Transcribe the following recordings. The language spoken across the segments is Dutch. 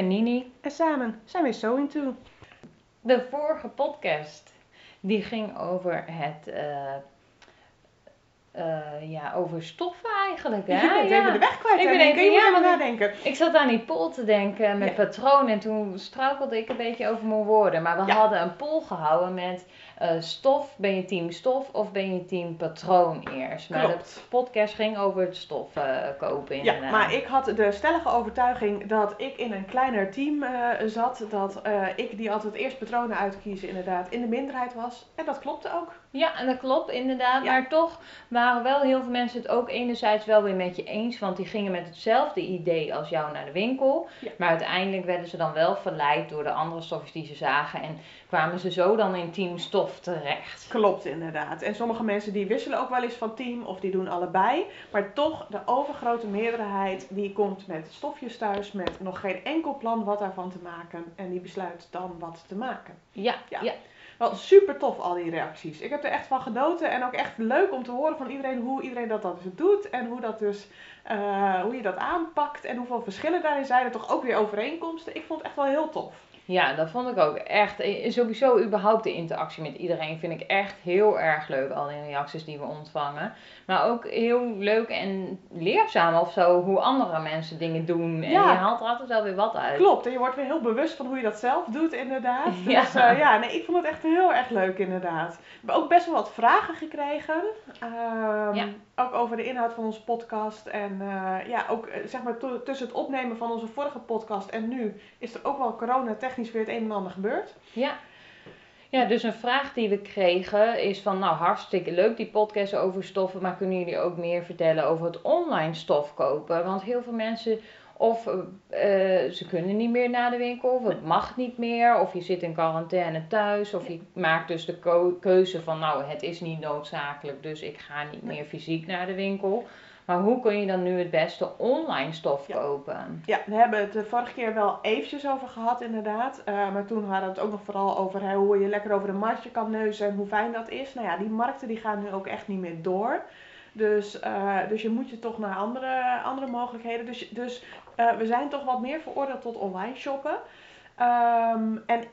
ben Nini. en samen zijn we So Into. De vorige podcast die ging over het eh, eh, ja, over stoffen eigenlijk. Hè? Je bent ja. even de weg kwijt. Ik ben even- kun je ja, maar- nadenken. Ik zat aan die poll te denken met Ja. patronen en toen struikelde ik een beetje over mijn woorden. Maar we Ja. hadden een poll gehouden met eh, stof, ben je team stof of ben je team patroon eerst? Maar Klopt. de podcast ging over het stof eh, kopen Ja, inderdaad. maar ik had de stellige overtuiging dat ik in een kleiner team eh, zat. Dat ik die altijd eerst patronen uitkiezen inderdaad in de minderheid was. En dat klopte ook. Ja, en dat klopt inderdaad. Ja. Maar toch waren wel heel veel mensen het ook enerzijds wel weer met je eens. Want die gingen met hetzelfde idee als jou naar de winkel. Ja. Maar uiteindelijk werden ze dan wel verleid door de andere stofjes die ze zagen. En kwamen ze zo dan in team stof terecht. Klopt inderdaad. En sommige mensen die wisselen ook wel eens van team of die doen allebei. Maar toch, de overgrote meerderheid die komt met stofjes thuis met nog geen enkel plan wat daarvan te maken. En die besluit dan wat te maken. Ja, Ja. ja. Wel super tof al die reacties. Ik heb er echt van genoten en ook echt leuk om te horen van iedereen hoe iedereen dat, dat dus doet. En hoe, dat dus, eh, hoe je dat aanpakt en hoeveel verschillen daarin zijn. En toch ook weer overeenkomsten. Ik vond het echt wel heel tof. Ja, dat vond ik ook echt. eh, Sowieso überhaupt de interactie met iedereen vind ik echt heel erg leuk. Al die reacties die we ontvangen. Maar ook heel leuk en leerzaam of zo hoe andere mensen dingen doen. En Ja. je haalt er altijd wel weer wat uit. Klopt, en je wordt weer heel bewust van hoe je dat zelf doet inderdaad. Ja. Dus ja, nee, ik vond het echt heel erg leuk inderdaad. We hebben ook best wel wat vragen gekregen. Ehm, Ja. Ook over de inhoud van onze podcast. En eh, ja, ook zeg maar tussen het opnemen van onze vorige podcast en nu is er ook wel corona-technisch weer het een en ander gebeurd. Ja. Ja, dus een vraag die we kregen is van, nou hartstikke leuk die podcast over stoffen, maar kunnen jullie ook meer vertellen over het online stof kopen? Want heel veel mensen, of eh, ze kunnen niet meer naar de winkel, of het mag niet meer, of je zit in quarantaine thuis, of je maakt dus de keuze van, nou het is niet noodzakelijk, dus ik ga niet meer fysiek naar de winkel. Maar hoe kun je dan nu het beste online stof Ja. kopen? Ja, we hebben het de vorige keer wel eventjes over gehad inderdaad. Eh, maar toen hadden we het ook nog vooral over hè, hoe je lekker over de marktje kan neuzen en hoe fijn dat is. Nou ja, die markten die gaan nu ook echt niet meer door. Dus, eh, dus je moet je toch naar andere, andere mogelijkheden. Dus, dus eh, we zijn toch wat meer veroordeeld tot online shoppen. Ehm, en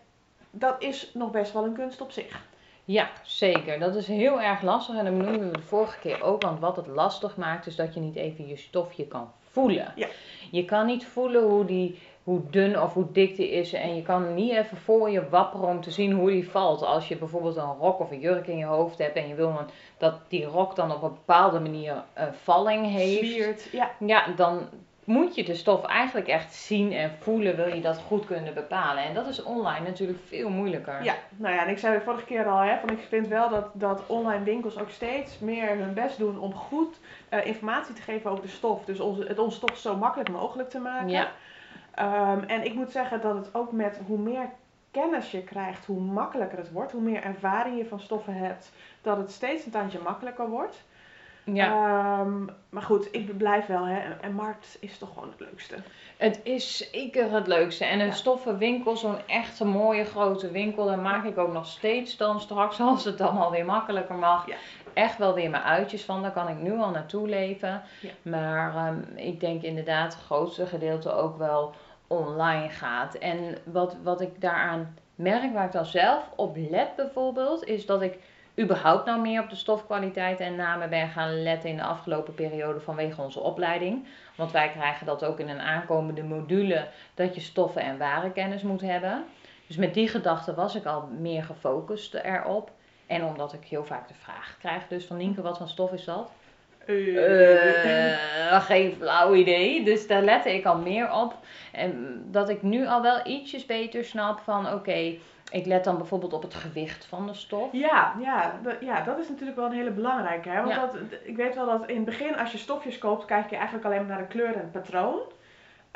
dat is nog best wel een kunst op zich. Ja, zeker. Dat is heel erg lastig en dat benoemden we de vorige keer ook. Want wat het lastig maakt is dat je niet even je stofje kan voelen. Ja. Je kan niet voelen hoe, die, hoe dun of hoe dik die is. En je kan niet even voor je wapperen om te zien hoe die valt. Als je bijvoorbeeld een rok of een jurk in je hoofd hebt en je wil dat die rok dan op een bepaalde manier een valling heeft. Zwiert, ja. Ja, dan moet je de stof eigenlijk echt zien en voelen, wil je dat goed kunnen bepalen. En dat is online natuurlijk veel moeilijker. Ja, nou ja, en ik zei vorige keer al, hè, van ik vind wel dat, dat online winkels ook steeds meer hun best doen om goed eh, informatie te geven over de stof. Dus het onze stof zo makkelijk mogelijk te maken. Ja. Ehm, en ik moet zeggen dat het ook met hoe meer kennis je krijgt, hoe makkelijker het wordt. Hoe meer ervaring je van stoffen hebt, dat het steeds een tandje makkelijker wordt. Ja. Ehm, maar goed, ik blijf wel, hè, en markt is toch gewoon het leukste. Het is zeker het leukste. En een Ja. stoffenwinkel, zo'n echte mooie grote winkel, daar maak ik ook nog steeds dan straks, als het allemaal weer makkelijker mag, Ja. echt wel weer mijn uitjes van. Daar kan ik nu al naartoe leven. Ja. Maar ehm, ik denk inderdaad het grootste gedeelte ook wel online gaat. En wat, wat ik daaraan merk, waar ik dan zelf op let bijvoorbeeld, is dat ik überhaupt nou meer op de stofkwaliteit en namen ben gaan letten in de afgelopen periode vanwege onze opleiding. Want wij krijgen dat ook in een aankomende module, dat je stoffen en warenkennis moet hebben. Dus met die gedachte was ik al meer gefocust erop. En omdat ik heel vaak de vraag krijg dus van Nienke, wat voor stof is dat? Eh, geen flauw idee. Dus daar lette ik al meer op. En dat ik nu al wel ietsjes beter snap van oké, ik let dan bijvoorbeeld op het gewicht van de stof. Ja, ja, ja, dat is natuurlijk wel een hele belangrijke. Hè? Want Ja. dat, ik weet wel dat in het begin als je stofjes koopt, kijk je eigenlijk alleen maar naar de kleur en het patroon.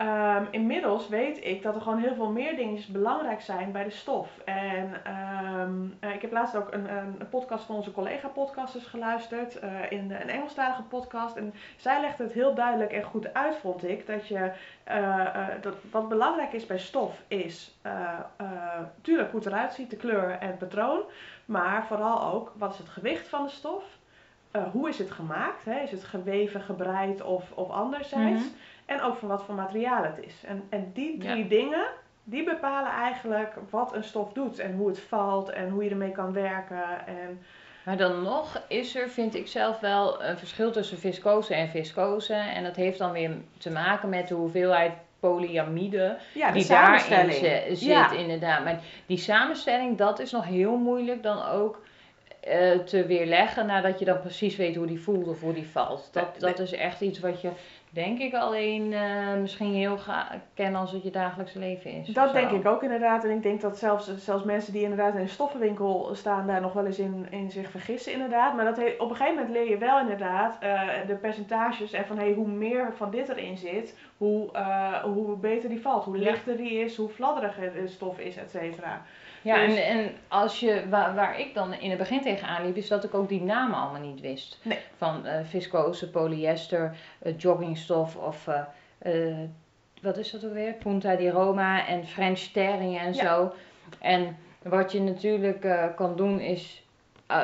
Ehm, inmiddels weet ik dat er gewoon heel veel meer dingetjes belangrijk zijn bij de stof. En ehm, eh, ik heb laatst ook een, een, podcast van onze collega-podcasters geluisterd. eh, in een Engelstalige podcast. En zij legde het heel duidelijk en goed uit, vond ik. Dat je, eh, dat wat belangrijk is bij stof is, tuurlijk hoe het eruit ziet, de kleur en het patroon. Maar vooral ook, wat is het gewicht van de stof? Hoe is het gemaakt? Hè? Is het geweven, gebreid of, of anderzijds? Mhm. En ook van wat voor materiaal het is. En, en die drie Ja. dingen, die bepalen eigenlijk wat een stof doet en hoe het valt en hoe je ermee kan werken. En Maar dan nog is er, vind ik zelf wel, een verschil tussen viscose en viscose. En dat heeft dan weer te maken met de hoeveelheid polyamide ja, die daarin zit, Ja. inderdaad. Maar die samenstelling, dat is nog heel moeilijk dan ook eh, te weerleggen nadat je dan precies weet hoe die voelt of hoe die valt. Dat, dat is echt iets wat je, denk ik, alleen eh, misschien heel kent als het je dagelijkse leven is. Dat denk ik ook inderdaad. En ik denk dat zelfs, zelfs mensen die inderdaad in een stoffenwinkel staan, daar nog wel eens in, in zich vergissen inderdaad. Maar dat he- op een gegeven moment leer je wel inderdaad eh, de percentages en van hey, hoe meer van dit erin zit, hoe, eh, hoe beter die valt. Hoe lichter die is, hoe fladderiger de stof is, et cetera. Ja, Dus- en, en als je, waar, waar ik dan in het begin tegenaan liep, is dat ik ook die namen allemaal niet wist. Nee. Van eh, viscose, polyester, eh, joggingstof of eh, wat is dat alweer? Punta di Roma en French terry en Ja. zo. En wat je natuurlijk kan doen is,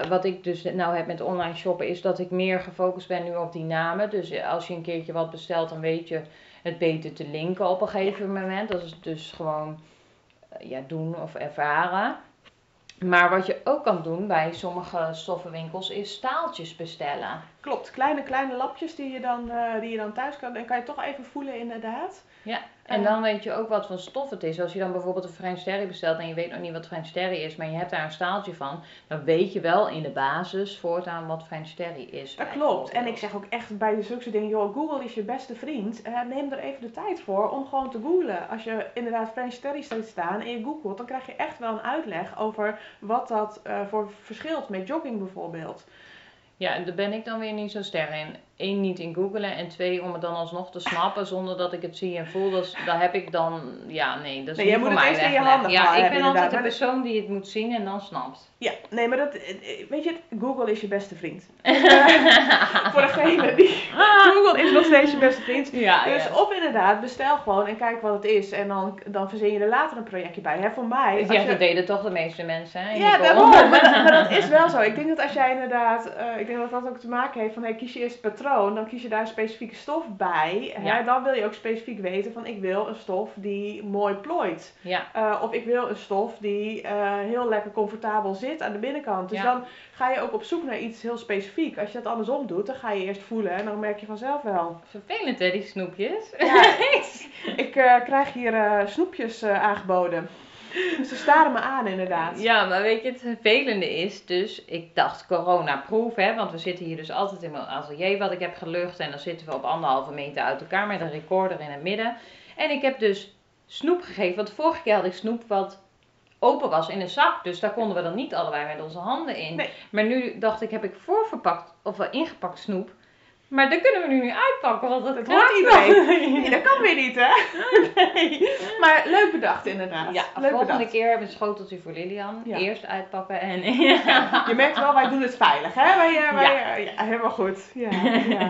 wat ik dus nou heb met online shoppen, is dat ik meer gefocust ben nu op die namen. Dus als je een keertje wat bestelt, dan weet je het beter te linken op een gegeven moment. Dat is dus gewoon ja, doen of ervaren. Maar wat je ook kan doen bij sommige stoffenwinkels is staaltjes bestellen. Klopt, kleine, kleine lapjes die je dan, eh, die je dan thuis kan. En kan je toch even voelen inderdaad. Ja, en dan weet je ook wat voor stof het is. Als je dan bijvoorbeeld een French terry bestelt en je weet nog niet wat French terry is, maar je hebt daar een staaltje van, dan weet je wel in de basis voortaan wat French terry is. Dat klopt. En ik zeg ook echt bij zulke dingen, joh, Google is je beste vriend. Eh, neem er even de tijd voor om gewoon te googlen. Als je inderdaad French terry ziet staan en je googelt, dan krijg je echt wel een uitleg over wat dat eh, voor verschilt met jogging bijvoorbeeld. Ja, daar ben ik dan weer niet zo sterk in. Eén, niet in googelen. En twee, om het dan alsnog te snappen zonder dat ik het zie en voel. Dus daar heb ik dan, ja nee, dat is Nee, niet jij voor moet het eerst in je handen Ja, ik ben altijd de persoon die het moet zien en dan snapt. Ja, nee, maar dat, eh, weet je, Google is je beste vriend. voor degene die, Google is nog steeds je beste vriend. Ja, Dus of inderdaad, bestel gewoon en kijk wat het is. En dan, dan verzin je er later een projectje bij. Hè, voor mij, Ja, je- dat deden toch de meeste mensen, hè? Ja, daarom. Maar, dat- maar dat is wel zo. Ik denk dat als jij inderdaad, eh, ik denk dat dat ook te maken heeft van, hey, kies je eerst het patroon, dan kies je daar een specifieke stof bij. Hè? Ja. Dan wil je ook specifiek weten van, ik wil een stof die mooi plooit. Ja, Eh, of ik wil een stof die eh, heel lekker comfortabel zit aan de binnenkant. Dus Ja. dan ga je ook op zoek naar iets heel specifiek. Als je dat andersom doet, dan ga je eerst voelen en dan merk je vanzelf wel. vervelend hè, die snoepjes. Ja, ik eh, krijg hier snoepjes aangeboden. Ze staren me aan inderdaad. Ja, maar weet je, het vervelende is dus, ik dacht corona-proof, hè, want we zitten hier dus altijd in mijn atelier wat ik heb gelucht en dan zitten we op anderhalve meter uit elkaar met een recorder in het midden. En ik heb dus snoep gegeven, want vorige keer had ik snoep wat open was in een zak, dus daar konden we dan niet allebei met onze handen in. Nee. Maar nu dacht ik, heb ik voorverpakt, of wel ingepakt snoep, maar dat kunnen we nu niet uitpakken, want dat, Dat iedereen. Nee, dat kan weer niet, hè? Nee. Maar leuk bedacht, inderdaad. Ja, leuk volgende bedacht. keer hebben we een schoteltje voor Lilian. Ja. Eerst uitpakken en... Je merkt wel, wij doen het veilig, hè? Wij, eh, wij, Ja. eh, ja. helemaal goed. Ja, ja.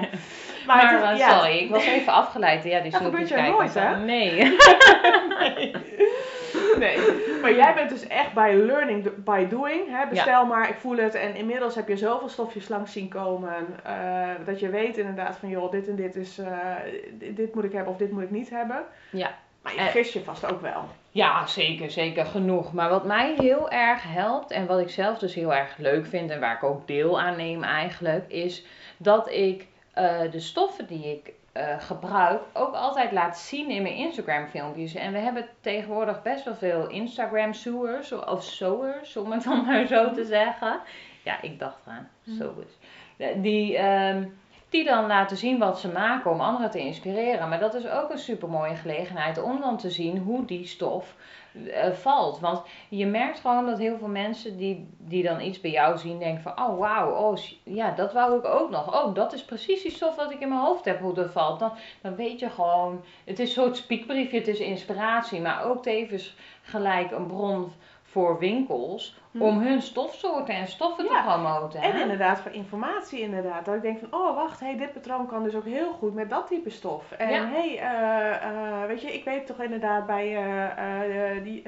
Maar, het is- eh, ja, sorry, ik was even afgeleid. Ja, die Dat gebeurt kijken. nooit, hè? Nee. Nee, maar jij bent dus echt bij learning by doing. Hè? Bestel maar, ik voel het. En inmiddels heb je zoveel stofjes langs zien komen. eh, dat je weet inderdaad van, joh, dit en dit is, eh, dit, moet ik hebben of dit moet ik niet hebben. Ja. Maar je Eh. vergist je vast ook wel. Ja, zeker, zeker genoeg. Maar wat mij heel erg helpt en wat ik zelf dus heel erg leuk vind en waar ik ook deel aan neem eigenlijk, is dat ik de stoffen die ik eh, gebruik ook altijd laat zien in mijn Instagram filmpjes. En we hebben tegenwoordig best wel veel Instagram sewers of sewers, om het dan maar zo te zeggen. Ja, ik dacht eraan, sewers. Eh, Die, ehm, die dan laten zien wat ze maken om anderen te inspireren. Maar dat is ook een super mooie gelegenheid om dan te zien hoe die stof eh, valt. Want je merkt gewoon dat heel veel mensen die, die dan iets bij jou zien, denken van, oh wauw, oh, ja, dat wou ik ook nog. Oh, dat is precies die stof wat ik in mijn hoofd heb, hoe dat valt. Dan, dan weet je gewoon, het is een soort spiekbriefje, het is inspiratie, maar ook tevens gelijk een bron voor winkels Hm. om hun stofsoorten en stoffen Ja, te promoten. hè? En inderdaad voor informatie inderdaad. Dat ik denk van, oh wacht, hey, dit patroon kan dus ook heel goed met dat type stof. En Ja. hey, eh, eh, weet je, ik weet toch inderdaad bij eh, die,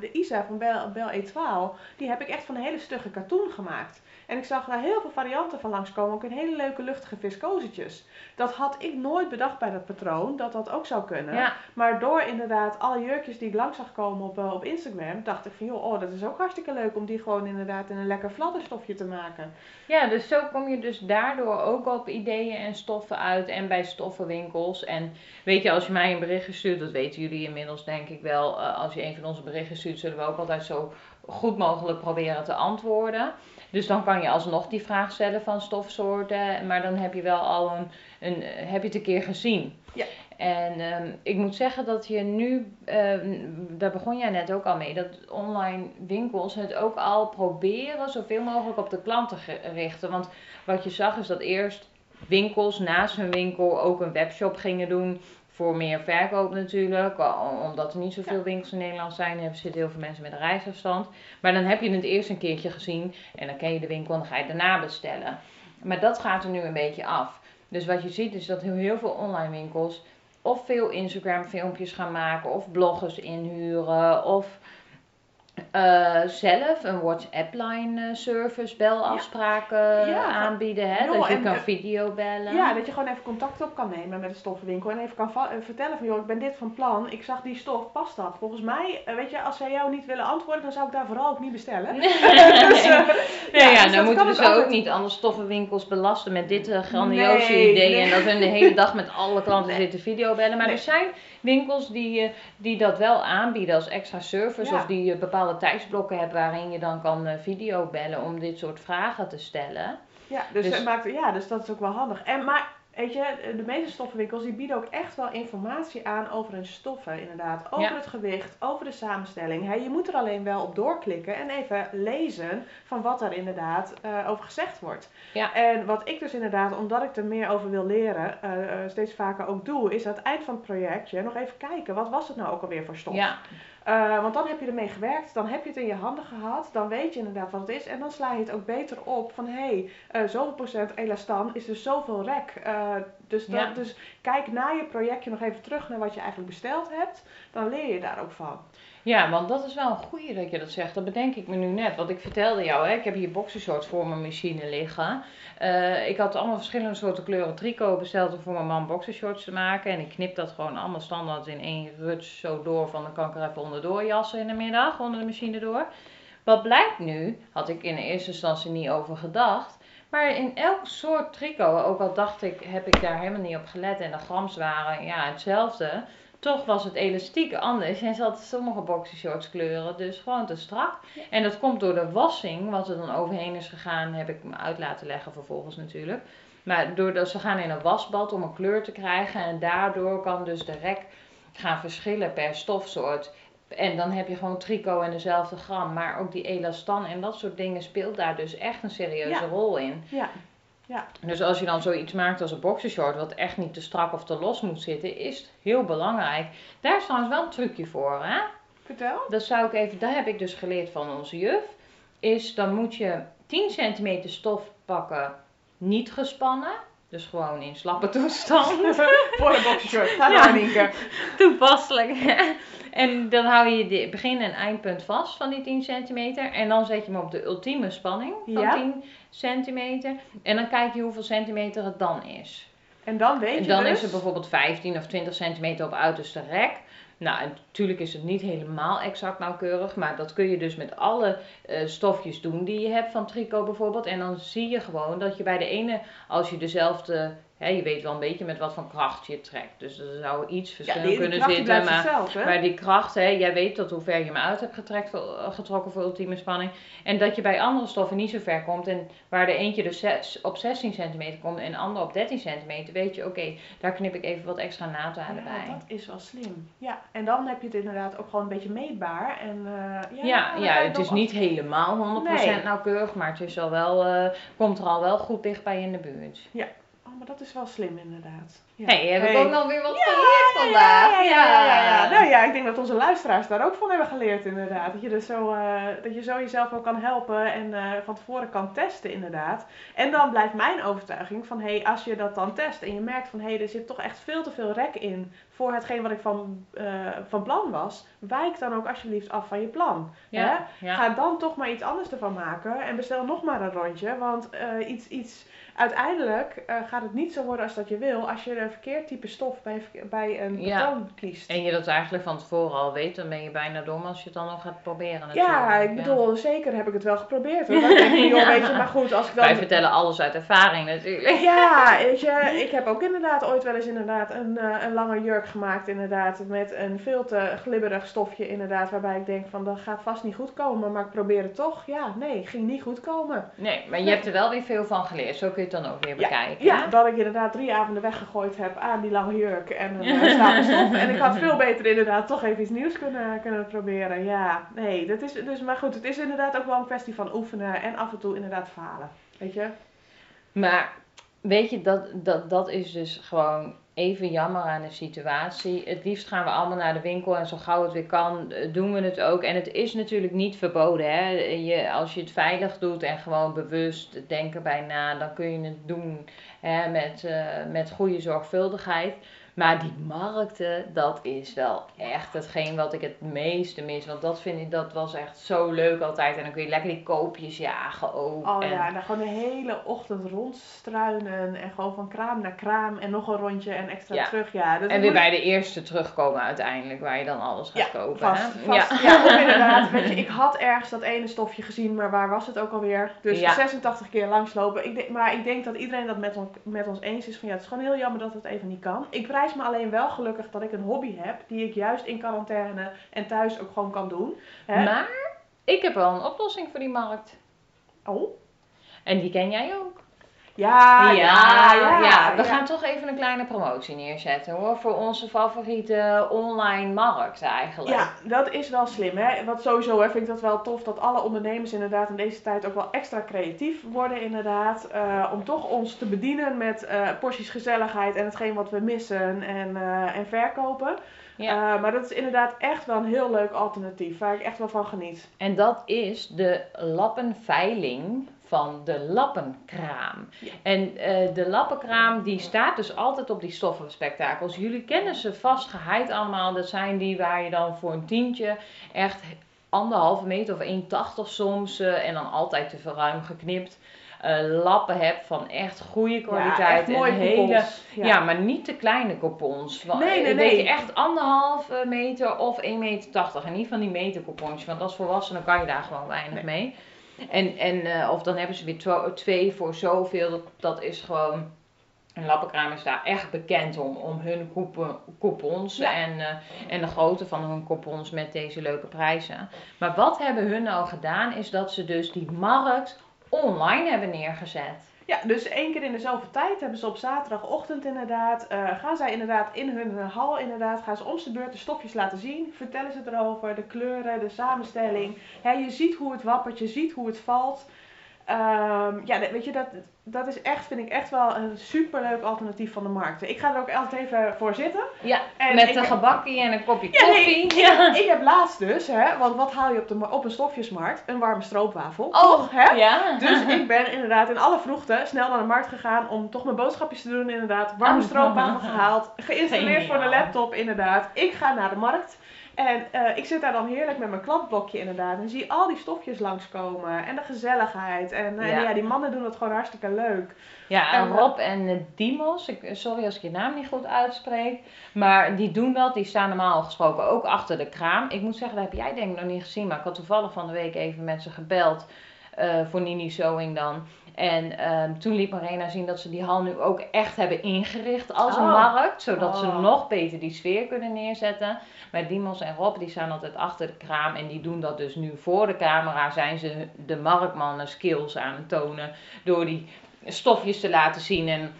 de Isa van Bel, Bel Etoile, die heb ik echt van een hele stugge katoen gemaakt. En ik zag daar heel veel varianten van langskomen, ook in hele leuke luchtige viscosetjes. Dat had ik nooit bedacht bij dat patroon, dat dat ook zou kunnen. Ja, Maar door inderdaad alle jurkjes die ik langs zag komen op, op Instagram, dacht ik van joh, oh, dat is ook hartstikke leuk om die gewoon inderdaad in een lekker fladderstofje te maken. ja, dus zo kom je dus daardoor ook op ideeën en stoffen uit en bij stoffenwinkels. En weet je, als je mij een berichtje stuurt, dat weten jullie inmiddels denk ik wel. eh, als je een van onze berichten stuurt, zullen we ook altijd zo goed mogelijk proberen te antwoorden. Dus dan kan je alsnog die vraag stellen van stofsoorten, maar dan heb je wel al een, een heb je het een keer gezien. Ja. En ehm, ik moet zeggen dat je nu, ehm, daar begon jij net ook al mee, dat online winkels het ook al proberen zoveel mogelijk op de klant te richten. Want wat je zag is dat eerst winkels naast hun winkel ook een webshop gingen doen. Voor meer verkoop natuurlijk. Omdat er niet zoveel winkels in Nederland zijn, hebben zitten heel veel mensen met een reisafstand. Maar dan heb je het eerst een keertje gezien en dan ken je de winkel en dan ga je daarna bestellen. Maar dat gaat er nu een beetje af. Dus wat je ziet is dat heel, heel veel online winkels of veel Instagram filmpjes gaan maken of bloggers inhuren of eh, zelf een WhatsApp line eh, service belafspraken Ja, aanbieden. Hè? joh, dat je kan eh, video bellen. Ja, dat je gewoon even contact op kan nemen met de stoffenwinkel en even kan eh, vertellen van joh, ik ben dit van plan, ik zag die stof, past dat? Volgens mij, eh, weet je, als zij jou niet willen antwoorden, dan zou ik daar vooral ook niet bestellen. Dus, eh, Ja, ja, dus dan moeten we ze ook altijd. niet alle stoffenwinkels belasten met dit eh, grandioze Nee, idee. En dat hun de hele dag met alle klanten zitten videobellen. Maar er zijn winkels die, eh, die dat wel aanbieden als extra service. Ja. Of die eh, bepaalde tijdsblokken hebben waarin je dan kan eh, videobellen om dit soort vragen te stellen. Ja, dus, Dus- het maakt, ja, dus dat is ook wel handig. En, maar weet je, de meeste stoffenwinkels die bieden ook echt wel informatie aan over hun stoffen, inderdaad. Over Ja. het gewicht, over de samenstelling. Je moet er alleen wel op doorklikken en even lezen van wat er inderdaad eh, over gezegd wordt. Ja. En wat ik dus inderdaad, omdat ik er meer over wil leren, eh, eh, steeds vaker ook doe, is aan het eind van het projectje nog even kijken, wat was het nou ook alweer voor stof? Ja, Eh, want dan heb je ermee gewerkt, dan heb je het in je handen gehad, dan weet je inderdaad wat het is en dan sla je het ook beter op van hé, hey, eh, zoveel procent elastan is dus zoveel rek. Eh, dus, dat, Ja. dus kijk na je projectje nog even terug naar wat je eigenlijk besteld hebt, dan leer je daar ook van. Ja, want dat is wel een goeie dat je dat zegt. Dat bedenk ik me nu net. Want ik vertelde jou, hè, ik heb hier boxershorts voor mijn machine liggen. Eh, ik had allemaal verschillende soorten kleuren tricot besteld om voor mijn man boxershorts te maken. En ik knip dat gewoon allemaal standaard in één ruts zo door. Van dan kan ik er even onderdoor jassen in de middag, onder de machine door. Wat blijkt nu, had ik in eerste instantie niet over gedacht. Maar in elk soort tricot, ook al dacht ik, heb ik daar helemaal niet op gelet. En de grams waren ja, hetzelfde. Toch was het elastiek anders en zat sommige boxershorts kleuren dus gewoon te strak. En dat komt door de wassing, wat er dan overheen is gegaan, heb ik me uit laten leggen vervolgens natuurlijk. Maar doordat ze gaan in een wasbad om een kleur te krijgen en daardoor kan dus de rek gaan verschillen per stofsoort. En dan heb je gewoon tricot en dezelfde gram, maar ook die elastan en dat soort dingen speelt daar dus echt een serieuze Ja. rol in. Ja, Dus als je dan zoiets maakt als een boxershort, wat echt niet te strak of te los moet zitten, is het heel belangrijk. Daar is trouwens wel een trucje voor, hè? vertel. Dat zou ik even, dat heb ik dus geleerd van onze juf. Is dan moet je 10 centimeter stof pakken, niet gespannen. Dus gewoon in slappe toestand. Voor de boxershort. Ga Ja. door, Nienke. Toepasselijk. En dan hou je de begin- en eindpunt vast van die 10 centimeter. En dan zet je hem op de ultieme spanning van Ja. 10 centimeter. En dan kijk je hoeveel centimeter het dan is. En dan weet En je dan dus... is het bijvoorbeeld 15 of 20 centimeter op uiterste rek. Nou, en natuurlijk is het niet helemaal exact nauwkeurig, maar dat kun je dus met alle eh, stofjes doen die je hebt van tricot bijvoorbeeld. En dan zie je gewoon dat je bij de ene, als je dezelfde, je weet wel een beetje met wat voor kracht je trekt. Dus er zou iets ja, verschil die kunnen die zitten, maar die kracht, hè, jij weet tot hoe ver je hem uit hebt getrekt, eh, getrokken voor ultieme spanning. En dat je bij andere stoffen niet zo ver komt. En waar de eentje dus zes- op 16 centimeter komt en de ander op 13 centimeter, weet je, oké, daar knip ik even wat extra naadhalen Ja, bij. dat is wel slim. Ja, en dan heb je het inderdaad ook gewoon een beetje meetbaar. En, eh, ja, Ja, ja, het is niet helemaal 100% Nee. nauwkeurig, maar het is al wel, eh, komt er al wel goed dichtbij in de buurt. Oh, maar dat is wel slim inderdaad. Ja. Hey, heb Hey. ook nog weer wat Ja, geleerd vandaag. Ja, ja, ja, ja, ja, ja. Nou ja, ik denk dat onze luisteraars daar ook van hebben geleerd inderdaad. Dat je, dus zo, eh, dat je zo jezelf ook kan helpen en eh, van tevoren kan testen inderdaad. En dan blijft mijn overtuiging van, hé, hey, als je dat dan test en je merkt van, hé, hey, er zit toch echt veel te veel rek in voor hetgeen wat ik van, uh, van plan was, wijk dan ook alsjeblieft af van je plan. Ja, ja. Ga dan toch maar iets anders ervan maken en bestel nog maar een rondje, want iets... iets uiteindelijk uh, gaat het niet zo worden als dat je wil als je een verkeerd type stof bij, bij een ja. kiest. En je dat eigenlijk van tevoren al weet, dan ben je bijna dom als je het dan nog gaat proberen. Natuurlijk. Ja, ik bedoel, zeker heb ik het wel geprobeerd. Hoor. Dan denk ik, joh, weet je, maar goed, als ik dan... Wij vertellen alles uit ervaring natuurlijk. Ja, weet je, ik heb ook inderdaad ooit wel eens inderdaad een, uh, een lange jurk gemaakt inderdaad, met een veel te glibberig stofje inderdaad, waarbij ik denk van, dat gaat vast niet goed komen, maar ik probeer het toch. Ja, nee, ging niet goed komen. Nee, maar je hebt er wel weer veel van geleerd, zo kun je het dan ook weer bekijken. Ja, dat ik inderdaad drie avonden weggegooid heb aan die lange jurk en een stof. En ik had veel beter inderdaad toch even iets nieuws kunnen, kunnen proberen. Ja, nee, dat is dus, maar goed, het is inderdaad ook wel een kwestie van oefenen en af en toe inderdaad falen. Weet je? Maar weet je, dat, dat, dat is dus gewoon even jammer aan de situatie. Het liefst gaan we allemaal naar de winkel en zo gauw het weer kan, eh, doen we het ook. En het is natuurlijk niet verboden. Hè? Je, als je het veilig doet en gewoon bewust denken bij na, dan kun je het doen hè, met, uh, met goede zorgvuldigheid. Maar die markten, dat is wel echt hetgeen wat ik het meeste mis. Want dat vind ik, dat was echt zo leuk altijd. En dan kun je lekker die koopjes jagen ook. Oh ja, en dan gewoon de hele ochtend rondstruinen. En gewoon van kraam naar kraam. En nog een rondje en extra terug. Ja, en weer bij de eerste terugkomen uiteindelijk. Waar je dan alles gaat ja, kopen. Vast, vast. Ja, ja inderdaad. Weet je, ik had ergens dat ene stofje gezien. Maar waar was het ook alweer? Dus 86 keer langslopen. Ik denk, maar ik denk dat iedereen dat met, on, met ons eens is. Van ja, het is gewoon heel jammer dat het even niet kan. Ik prijs me alleen wel gelukkig dat ik een hobby heb die ik juist in quarantaine en thuis ook gewoon kan doen. Hè? Maar ik heb wel een oplossing voor die markt. Oh. En die ken jij ook. Ja, ja, ja, ja, We gaan toch even een kleine promotie neerzetten hoor. Voor onze favoriete online markt eigenlijk. Ja, dat is wel slim hè. Wat sowieso hè, vind ik dat wel tof dat alle ondernemers inderdaad in deze tijd ook wel extra creatief worden inderdaad. Uh, om toch ons te bedienen met uh, porties gezelligheid en hetgeen wat we missen en, uh, en verkopen. Ja. maar dat is inderdaad echt wel een heel leuk alternatief waar ik echt wel van geniet. En dat is de lappenveiling van de lappenkraam. En uh, de lappenkraam die staat dus altijd op die stoffenspectakels. Jullie kennen ze vast geheid allemaal. Dat zijn die waar je dan voor een tientje echt anderhalve meter of 1,80 soms uh, en dan altijd te verruim geknipt. Uh, lappen hebt van echt goede kwaliteit. Ja, echt hele, ja. maar niet te kleine coupons. Nee, nee, nee. je echt anderhalve meter of 1,80 meter. En niet van die meter coupons, want als volwassene kan je daar gewoon weinig mee. En, en uh, of dan hebben ze weer twee voor zoveel. Dat, dat is gewoon. Een lappenkraam is daar echt bekend om, om hun coupons en, uh, en de grootte van hun coupons met deze leuke prijzen. Maar wat hebben hun nou gedaan, is dat ze dus die markt online hebben neergezet. Ja, dus één keer in de zoveel tijd hebben ze op zaterdagochtend inderdaad, uh, gaan zij inderdaad in hun hal inderdaad, gaan ze om de beurt de stofjes laten zien. Vertellen ze erover, de kleuren, de samenstelling. Je ziet hoe het wappert, je ziet hoe het valt. Um, ja, weet je, dat, dat is echt, vind ik echt wel een superleuk alternatief van de markt. Ik ga er ook altijd even voor zitten. Ja, en met een gebakje en een kopje koffie. ja. ik, heb laatst dus, hè, want wat haal je op, de, op een stofjesmarkt? Een warme stroopwafel. Oh, toch, hè? Ja. Dus ik ben inderdaad in alle vroegte snel naar de markt gegaan om toch mijn boodschapjes te doen inderdaad. Warme oh. stroopwafel gehaald, geïnstalleerd voor de laptop inderdaad. Ik ga naar de markt. En uh, ik zit daar dan heerlijk met mijn klantblokje inderdaad. En zie al die stofjes langskomen. En de gezelligheid. En, uh, ja. en ja. die mannen doen het gewoon hartstikke leuk. Ja, en Rob en Dimos, ik, sorry als ik je naam niet goed uitspreek. Maar die doen dat. Die staan normaal gesproken ook achter de kraam. Ik moet zeggen, dat heb jij denk ik nog niet gezien. Maar ik had toevallig van de week even met ze gebeld. Uh, voor Nini Sewing dan. En um, toen liet Marina zien dat ze die hal nu ook echt hebben ingericht als een oh. markt. Zodat ze oh. nog beter die sfeer kunnen neerzetten. Maar Dimos en Rob die staan altijd achter de kraam. En die doen dat dus nu voor de camera. Zijn ze de marktmannen skills aan het tonen. Door die stofjes te laten zien. En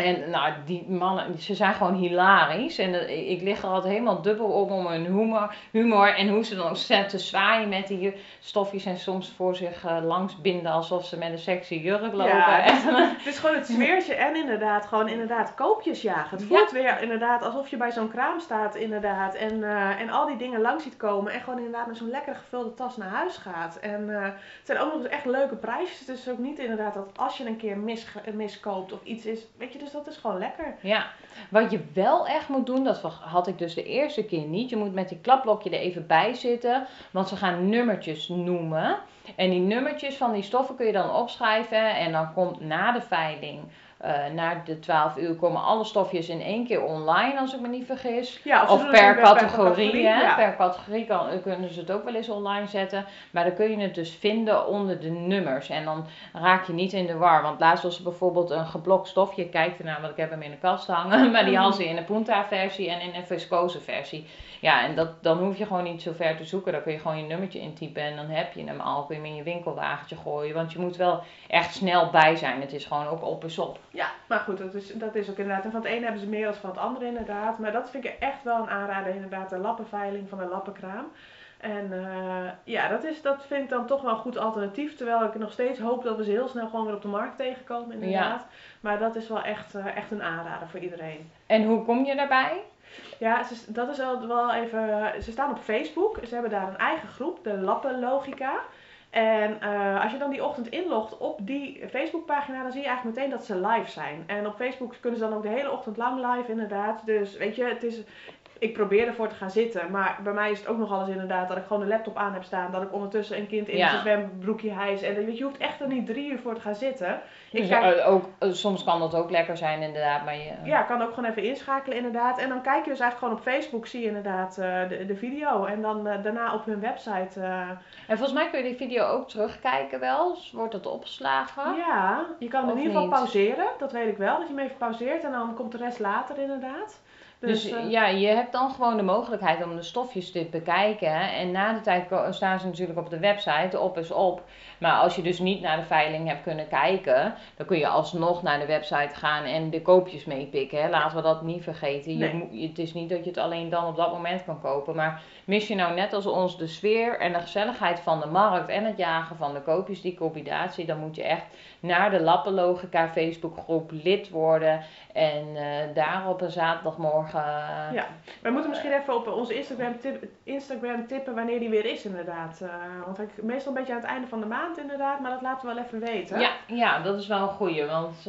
En nou, die mannen, ze zijn gewoon hilarisch. En eh, ik lig er altijd helemaal dubbel op om hun humor, humor. En hoe ze dan ook te zwaaien met die stofjes en soms voor zich uh, langs binden alsof ze met een sexy jurk lopen. Ja, het, is, het is gewoon het sfeertje en inderdaad gewoon inderdaad koopjes jagen. Het voelt weer inderdaad alsof je bij zo'n kraam staat inderdaad. En, uh, en al die dingen langs ziet komen. En gewoon inderdaad met zo'n lekker gevulde tas naar huis gaat. En het zijn ook nog eens echt leuke prijsjes. Het is ook niet inderdaad dat als je een keer mis, miskoopt of iets is. Weet je, dus dat is gewoon lekker. Ja, wat je wel echt moet doen, dat had ik dus de eerste keer niet. Je moet met die klapblokje er even bij zitten, want ze gaan nummertjes noemen. En die nummertjes van die stoffen kun je dan opschrijven en dan komt na de veiling uh, na de 12 uur komen alle stofjes in één keer online, als ik me niet vergis. Ja, of, per, categorie. Per, per categorie kan, kunnen ze het ook wel eens online zetten. Maar dan kun je het dus vinden onder de nummers. En dan raak je niet in de war. Want laatst was er bijvoorbeeld een geblokt stofje. Kijk ernaar, want ik heb hem in de kast hangen. Maar die hadden ze in een punta versie en in een viscose versie. Ja, en dat, dan hoef je gewoon niet zo ver te zoeken. Dan kun je gewoon je nummertje intypen en dan heb je hem al. Kun je hem in je winkelwagentje gooien. Want je moet wel echt snel bij zijn. Het is gewoon ook op en op. Ja, maar goed, dat is, dat is ook inderdaad. En van het ene hebben ze meer dan van het andere inderdaad. Maar dat vind ik echt wel een aanrader inderdaad. De lappenveiling van de lappenkraam. En uh, ja, dat, is, dat vind ik dan toch wel een goed alternatief. Terwijl ik nog steeds hoop dat we ze heel snel gewoon weer op de markt tegenkomen inderdaad. Maar dat is wel echt, uh, echt een aanrader voor iedereen. En hoe kom je daarbij? Ja, ze, dat is wel, wel even. Ze staan op Facebook. Ze hebben daar een eigen groep, de Lappenlogica. En uh, als je dan die ochtend inlogt op die Facebookpagina, dan zie je eigenlijk meteen dat ze live zijn. En op Facebook kunnen ze dan ook de hele ochtend lang live, inderdaad. Dus weet je, het is, ik probeer ervoor te gaan zitten. Maar bij mij is het ook nog alles inderdaad dat ik gewoon de laptop aan heb staan. Dat ik ondertussen een kind in ja. zijn zwembroekje hijs. En weet je, je hoeft echt er niet drie uur voor te gaan zitten. Ik dus, kijk, ook, eh, soms kan dat ook lekker zijn inderdaad. Maar je, Ja, kan ook gewoon even inschakelen inderdaad. En dan kijk je dus eigenlijk gewoon op Facebook, zie je inderdaad uh, de, de video. En dan uh, daarna op hun website. En volgens mij kun je die video ook terugkijken wel. Wordt dat opgeslagen? Ja, je kan hem in ieder geval pauzeren. Dat weet ik wel. Dat je hem even pauzeert en dan komt de rest later inderdaad. Dus, dus eh, ja, je hebt dan gewoon de mogelijkheid om de stofjes te bekijken. En na de tijd staan ze natuurlijk op de website, op is op. Maar als je dus niet naar de veiling hebt kunnen kijken, dan kun je alsnog naar de website gaan en de koopjes meepikken. Hè. Laten we dat niet vergeten. Je, het is niet dat je het alleen dan op dat moment kan kopen. Maar mis je nou net als ons de sfeer en de gezelligheid van de markt en het jagen van de koopjes, die combinatie, dan moet je echt naar de Lappenlogica Facebookgroep lid worden. En uh, daar op een zaterdagmorgen. Uh, ja, we moeten misschien even op onze Instagram, tip, Instagram tippen wanneer die weer is, inderdaad. Want ik, meestal een beetje aan het einde van de maand, inderdaad, maar dat laten we wel even weten. Ja, ja dat is wel een goeie. Want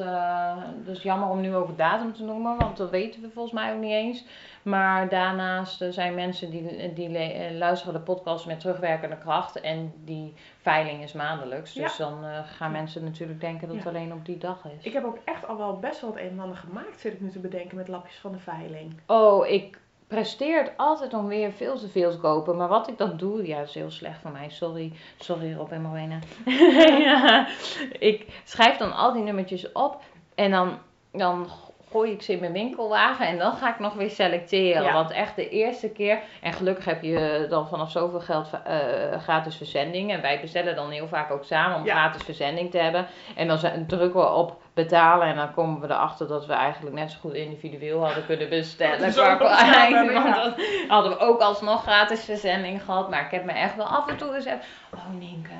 het is jammer om nu over datum te noemen, want dat weten we volgens mij ook niet eens. Maar daarnaast zijn mensen die, die luisteren de podcast met terugwerkende kracht. En die veiling is maandelijks. Dus dan uh, gaan mensen natuurlijk denken dat het alleen op die dag is. Ik heb ook echt al wel best wel het een en ander gemaakt, zit ik nu te bedenken, met lapjes van de veiling. Oh, ik presteer altijd om weer veel te veel te kopen. Maar wat ik dan doe, ja, dat is heel slecht van mij. Sorry, sorry Rob en Morena. ja, ik schrijf dan al die nummertjes op. En dan, dan gooi ik ze in mijn winkelwagen en dan ga ik nog weer selecteren. Want echt de eerste keer, en gelukkig heb je dan vanaf zoveel geld uh, gratis verzending. En wij bestellen dan heel vaak ook samen om gratis verzending te hebben. En dan drukken we op betalen en dan komen we erachter dat we eigenlijk net zo goed individueel hadden kunnen bestellen. Zo, want dan hadden we ook alsnog gratis verzending gehad. Maar ik heb me echt wel af en toe gezegd, oh Nienke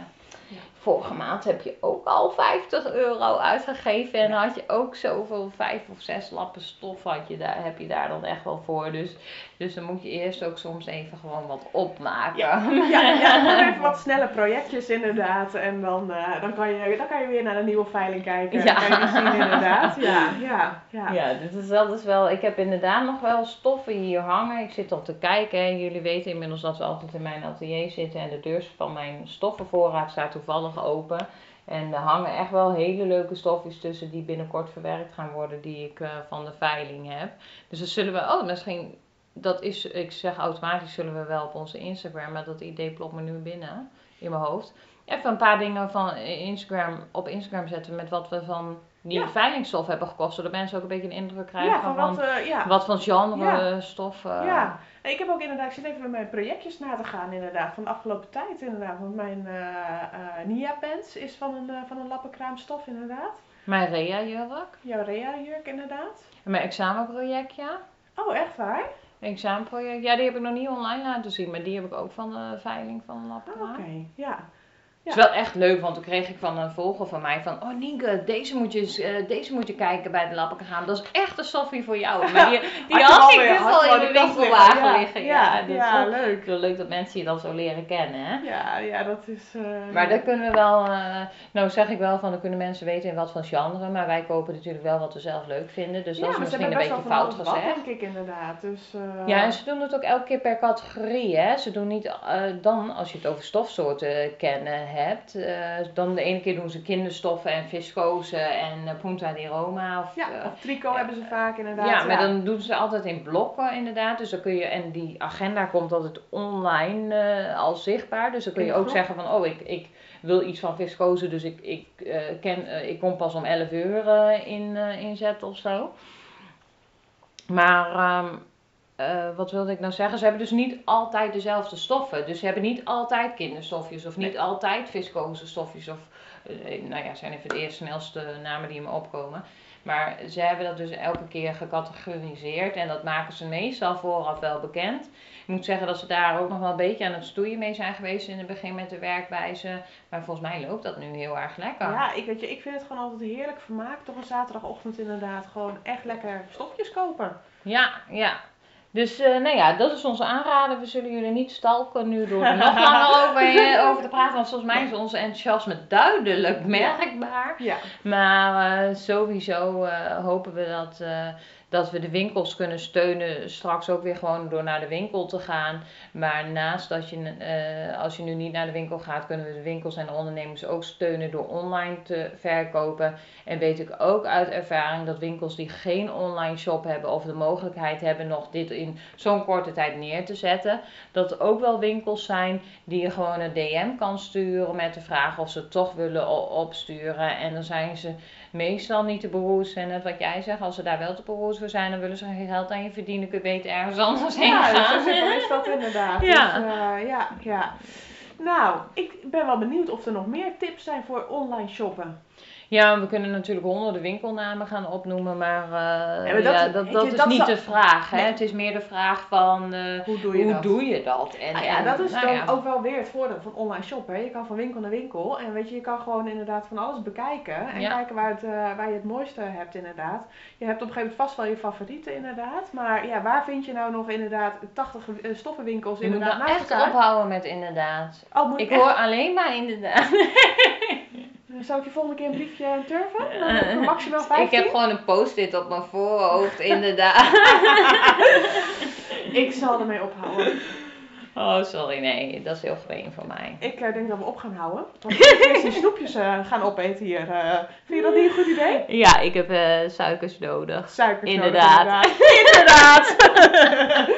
vorige maand heb je ook al 50 euro uitgegeven. En had je ook zoveel, vijf of zes lappen stof had je daar, heb je daar dan echt wel voor. Dus, dus dan moet je eerst ook soms even gewoon wat opmaken. Ja, ja, ja even wat snelle projectjes inderdaad. En dan, uh, dan, kan je, dan kan je weer naar de nieuwe veiling kijken. Ja. Kan je zien inderdaad. Ja, ja, ja. ja dus dat is wel, ik heb inderdaad nog wel stoffen hier hangen. Ik zit al te kijken. Jullie weten inmiddels dat we altijd in mijn atelier zitten. En de deur van mijn stoffenvoorraad staat toevallig open. En er hangen echt wel hele leuke stofjes tussen die binnenkort verwerkt gaan worden, die ik uh, van de veiling heb. Dus dan zullen we, oh, misschien, dat is, ik zeg automatisch zullen we wel op onze Instagram, maar dat idee plopt me nu binnen in mijn hoofd. Even een paar dingen van Instagram, op Instagram zetten met wat we van die ja. veilingsstof hebben gekost, zodat mensen ook een beetje een indruk krijgen ja, van, van, wat, uh, ja. wat van genre stof. Uh, ja, ik heb ook inderdaad, ik zit even met mijn projectjes na te gaan inderdaad, van de afgelopen tijd inderdaad. Want mijn uh, Nia Pens is van een, van een lappenkraamstof inderdaad. Mijn Rea-jurk. Jouw Rea-jurk inderdaad. En mijn examenproject, ja. Oh, echt waar? Examenproject, ja, die heb ik nog niet online laten zien, maar die heb ik ook van de veiling van de lab Oh, gedaan. Oké, ja. Het is wel echt leuk, want toen kreeg ik van een volger van mij van... Oh Nienke, deze moet je, eens, eh, deze moet je kijken bij de Lappen gaan. Dat is echt een stoffie voor jou. Maar die, die Had ik dus al in kast winkelwagen liggen, ja. liggen. Ja, Ja, dus ja, wel- leuk. Leuk dat mensen je dan zo leren kennen, hè. Ja, ja, dat is... eh, Maar dat kunnen we wel, eh, nou zeg ik wel van, dan kunnen mensen weten in wat voor genre, maar wij kopen natuurlijk wel wat we zelf leuk vinden, dus ja, dat is misschien een beetje fout van gezegd. wat, denk ik inderdaad. Dus, Ja, en ze doen het ook elke keer per categorie, hè. Ze doen niet, dan, als je het over stofsoorten kennen hebt, eh, dan de ene keer doen ze kinderstoffen en viscose en eh, punta di Roma. Of, ja, eh, of tricot ja. hebben ze vaak inderdaad. ja, maar dan doen ze altijd in blokken inderdaad. Dus dan kun je, en die agenda komt altijd online al zichtbaar. Dus dan kun je ook zeggen van, oh, ik, ik wil iets van viscose, dus ik, ik, ken, ik kom pas om 11 uur in, inzetten of zo. Maar ehm, eh, wat wilde ik nou zeggen? Ze hebben dus niet altijd dezelfde stoffen. Dus ze hebben niet altijd kinderstofjes of niet Nee. altijd viscose stofjes. Of, eh, nou ja, zijn even de eerste snelste namen die me opkomen. Maar ze hebben dat dus elke keer gecategoriseerd en dat maken ze meestal vooraf wel bekend. Ik moet zeggen dat ze daar ook nog wel een beetje aan het stoeien mee zijn geweest in het begin met de werkwijze. Maar volgens mij loopt dat nu heel erg lekker. Ja, ik, weet je, ik vind het gewoon altijd heerlijk vermaakt op een zaterdagochtend inderdaad. Gewoon echt lekker stofjes kopen. Ja, ja. Dus eh, nou ja, dat is onze aanrader. We zullen jullie niet stalken nu door er nog langer over, eh, over te praten. Want volgens mij is onze enthousiasme duidelijk merkbaar. Ja. Maar eh, sowieso hopen we dat, dat we de winkels kunnen steunen. Straks ook weer gewoon door naar de winkel te gaan. Maar naast dat je, eh, als je nu niet naar de winkel gaat, kunnen we de winkels en de ondernemers ook steunen door online te verkopen. En weet ik ook uit ervaring dat winkels die geen online shop hebben of de mogelijkheid hebben nog dit in zo'n korte tijd neer te zetten, dat er ook wel winkels zijn die je gewoon een DM kan sturen met de vraag of ze het toch willen opsturen. En dan zijn ze meestal niet te beroerd. En net wat jij zegt, als ze daar wel te beroerd voor zijn, dan willen ze geen geld aan je verdienen. Kun je beter ergens anders heen Ja, gaan. zo simpel is dat inderdaad. Ja. Dus, eh, ja, ja. Nou, ik ben wel benieuwd of er nog meer tips zijn voor online shoppen. Ja, we kunnen natuurlijk honderden winkelnamen gaan opnoemen, maar, eh, Ja, maar dat- ja, dat, je, is dat niet de vraag. Hè? Het is meer de vraag van eh, Hoe doe je hoe dat? doe je dat? En, Nou ja, en, dat is nou dan ja. ook wel weer het voordeel van online shoppen. hè. Je kan van winkel naar winkel en weet je, je kan gewoon inderdaad van alles bekijken. En kijken waar, het, eh, waar je het mooiste hebt inderdaad. Je hebt op een gegeven moment vast wel je favorieten inderdaad. Maar ja, waar vind je nou nog inderdaad 80 eh, stoffenwinkels Je moet inderdaad nou naast echt elkaar? ophouden met inderdaad. Oh, moet Ik echt- hoor alleen maar inderdaad. Zou ik je volgende keer een briefje turven? Dan Eh, voor maximaal 15? Ik heb gewoon een post-it op mijn voorhoofd, inderdaad. Ik zal ermee ophouden. Oh, sorry, nee, dat is heel gemeen van mij. Ik eh, denk dat we op gaan houden. Want we die snoepjes eh, gaan opeten hier. eh. vind je dat niet een goed idee? Ja, ik heb eh, suikers nodig. Suikers nodig, Inderdaad. inderdaad. Inderdaad.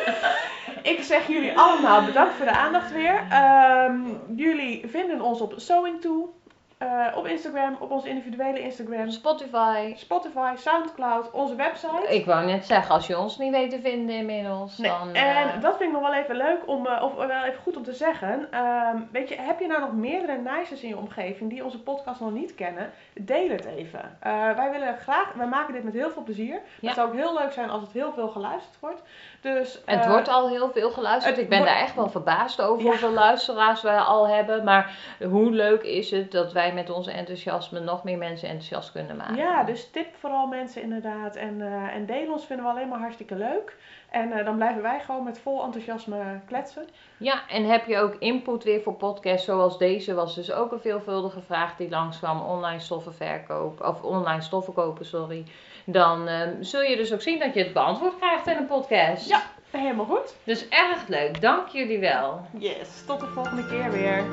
ik zeg jullie allemaal bedankt voor de aandacht weer. Ehm, jullie vinden ons op Sewing To. Eh, op Instagram, op onze individuele Instagram. Spotify. Spotify, Soundcloud, onze website. Ik wou net zeggen, als je ons niet weet te vinden inmiddels, Nee, dan... eh, en dat vind ik nog wel even leuk om, eh, of wel even goed om te zeggen. Ehm, weet je, heb je nou nog meerdere nices in je omgeving die onze podcast nog niet kennen? Deel het even. Eh, wij willen graag, wij maken dit met heel veel plezier. Ja. Het zou ook heel leuk zijn als het heel veel geluisterd wordt. Dus, Het eh, wordt al heel veel geluisterd. Ik ben wordt- daar echt wel verbaasd over Ja. hoeveel luisteraars wij al hebben. Maar hoe leuk is het dat wij met onze enthousiasme nog meer mensen enthousiast kunnen maken. Ja, dus tip vooral mensen inderdaad. En, eh en deel ons vinden we alleen maar hartstikke leuk. En eh, dan blijven wij gewoon met vol enthousiasme kletsen. Ja, en heb je ook input weer voor podcasts zoals deze? Was dus ook een veelvuldige vraag die langskwam. Online stoffen verkopen, of online stoffen kopen, sorry. Dan eh, zul je dus ook zien dat je het beantwoord krijgt in een podcast. Ja. Helemaal goed. Dus erg leuk. Dank jullie wel. Yes, tot de volgende keer weer.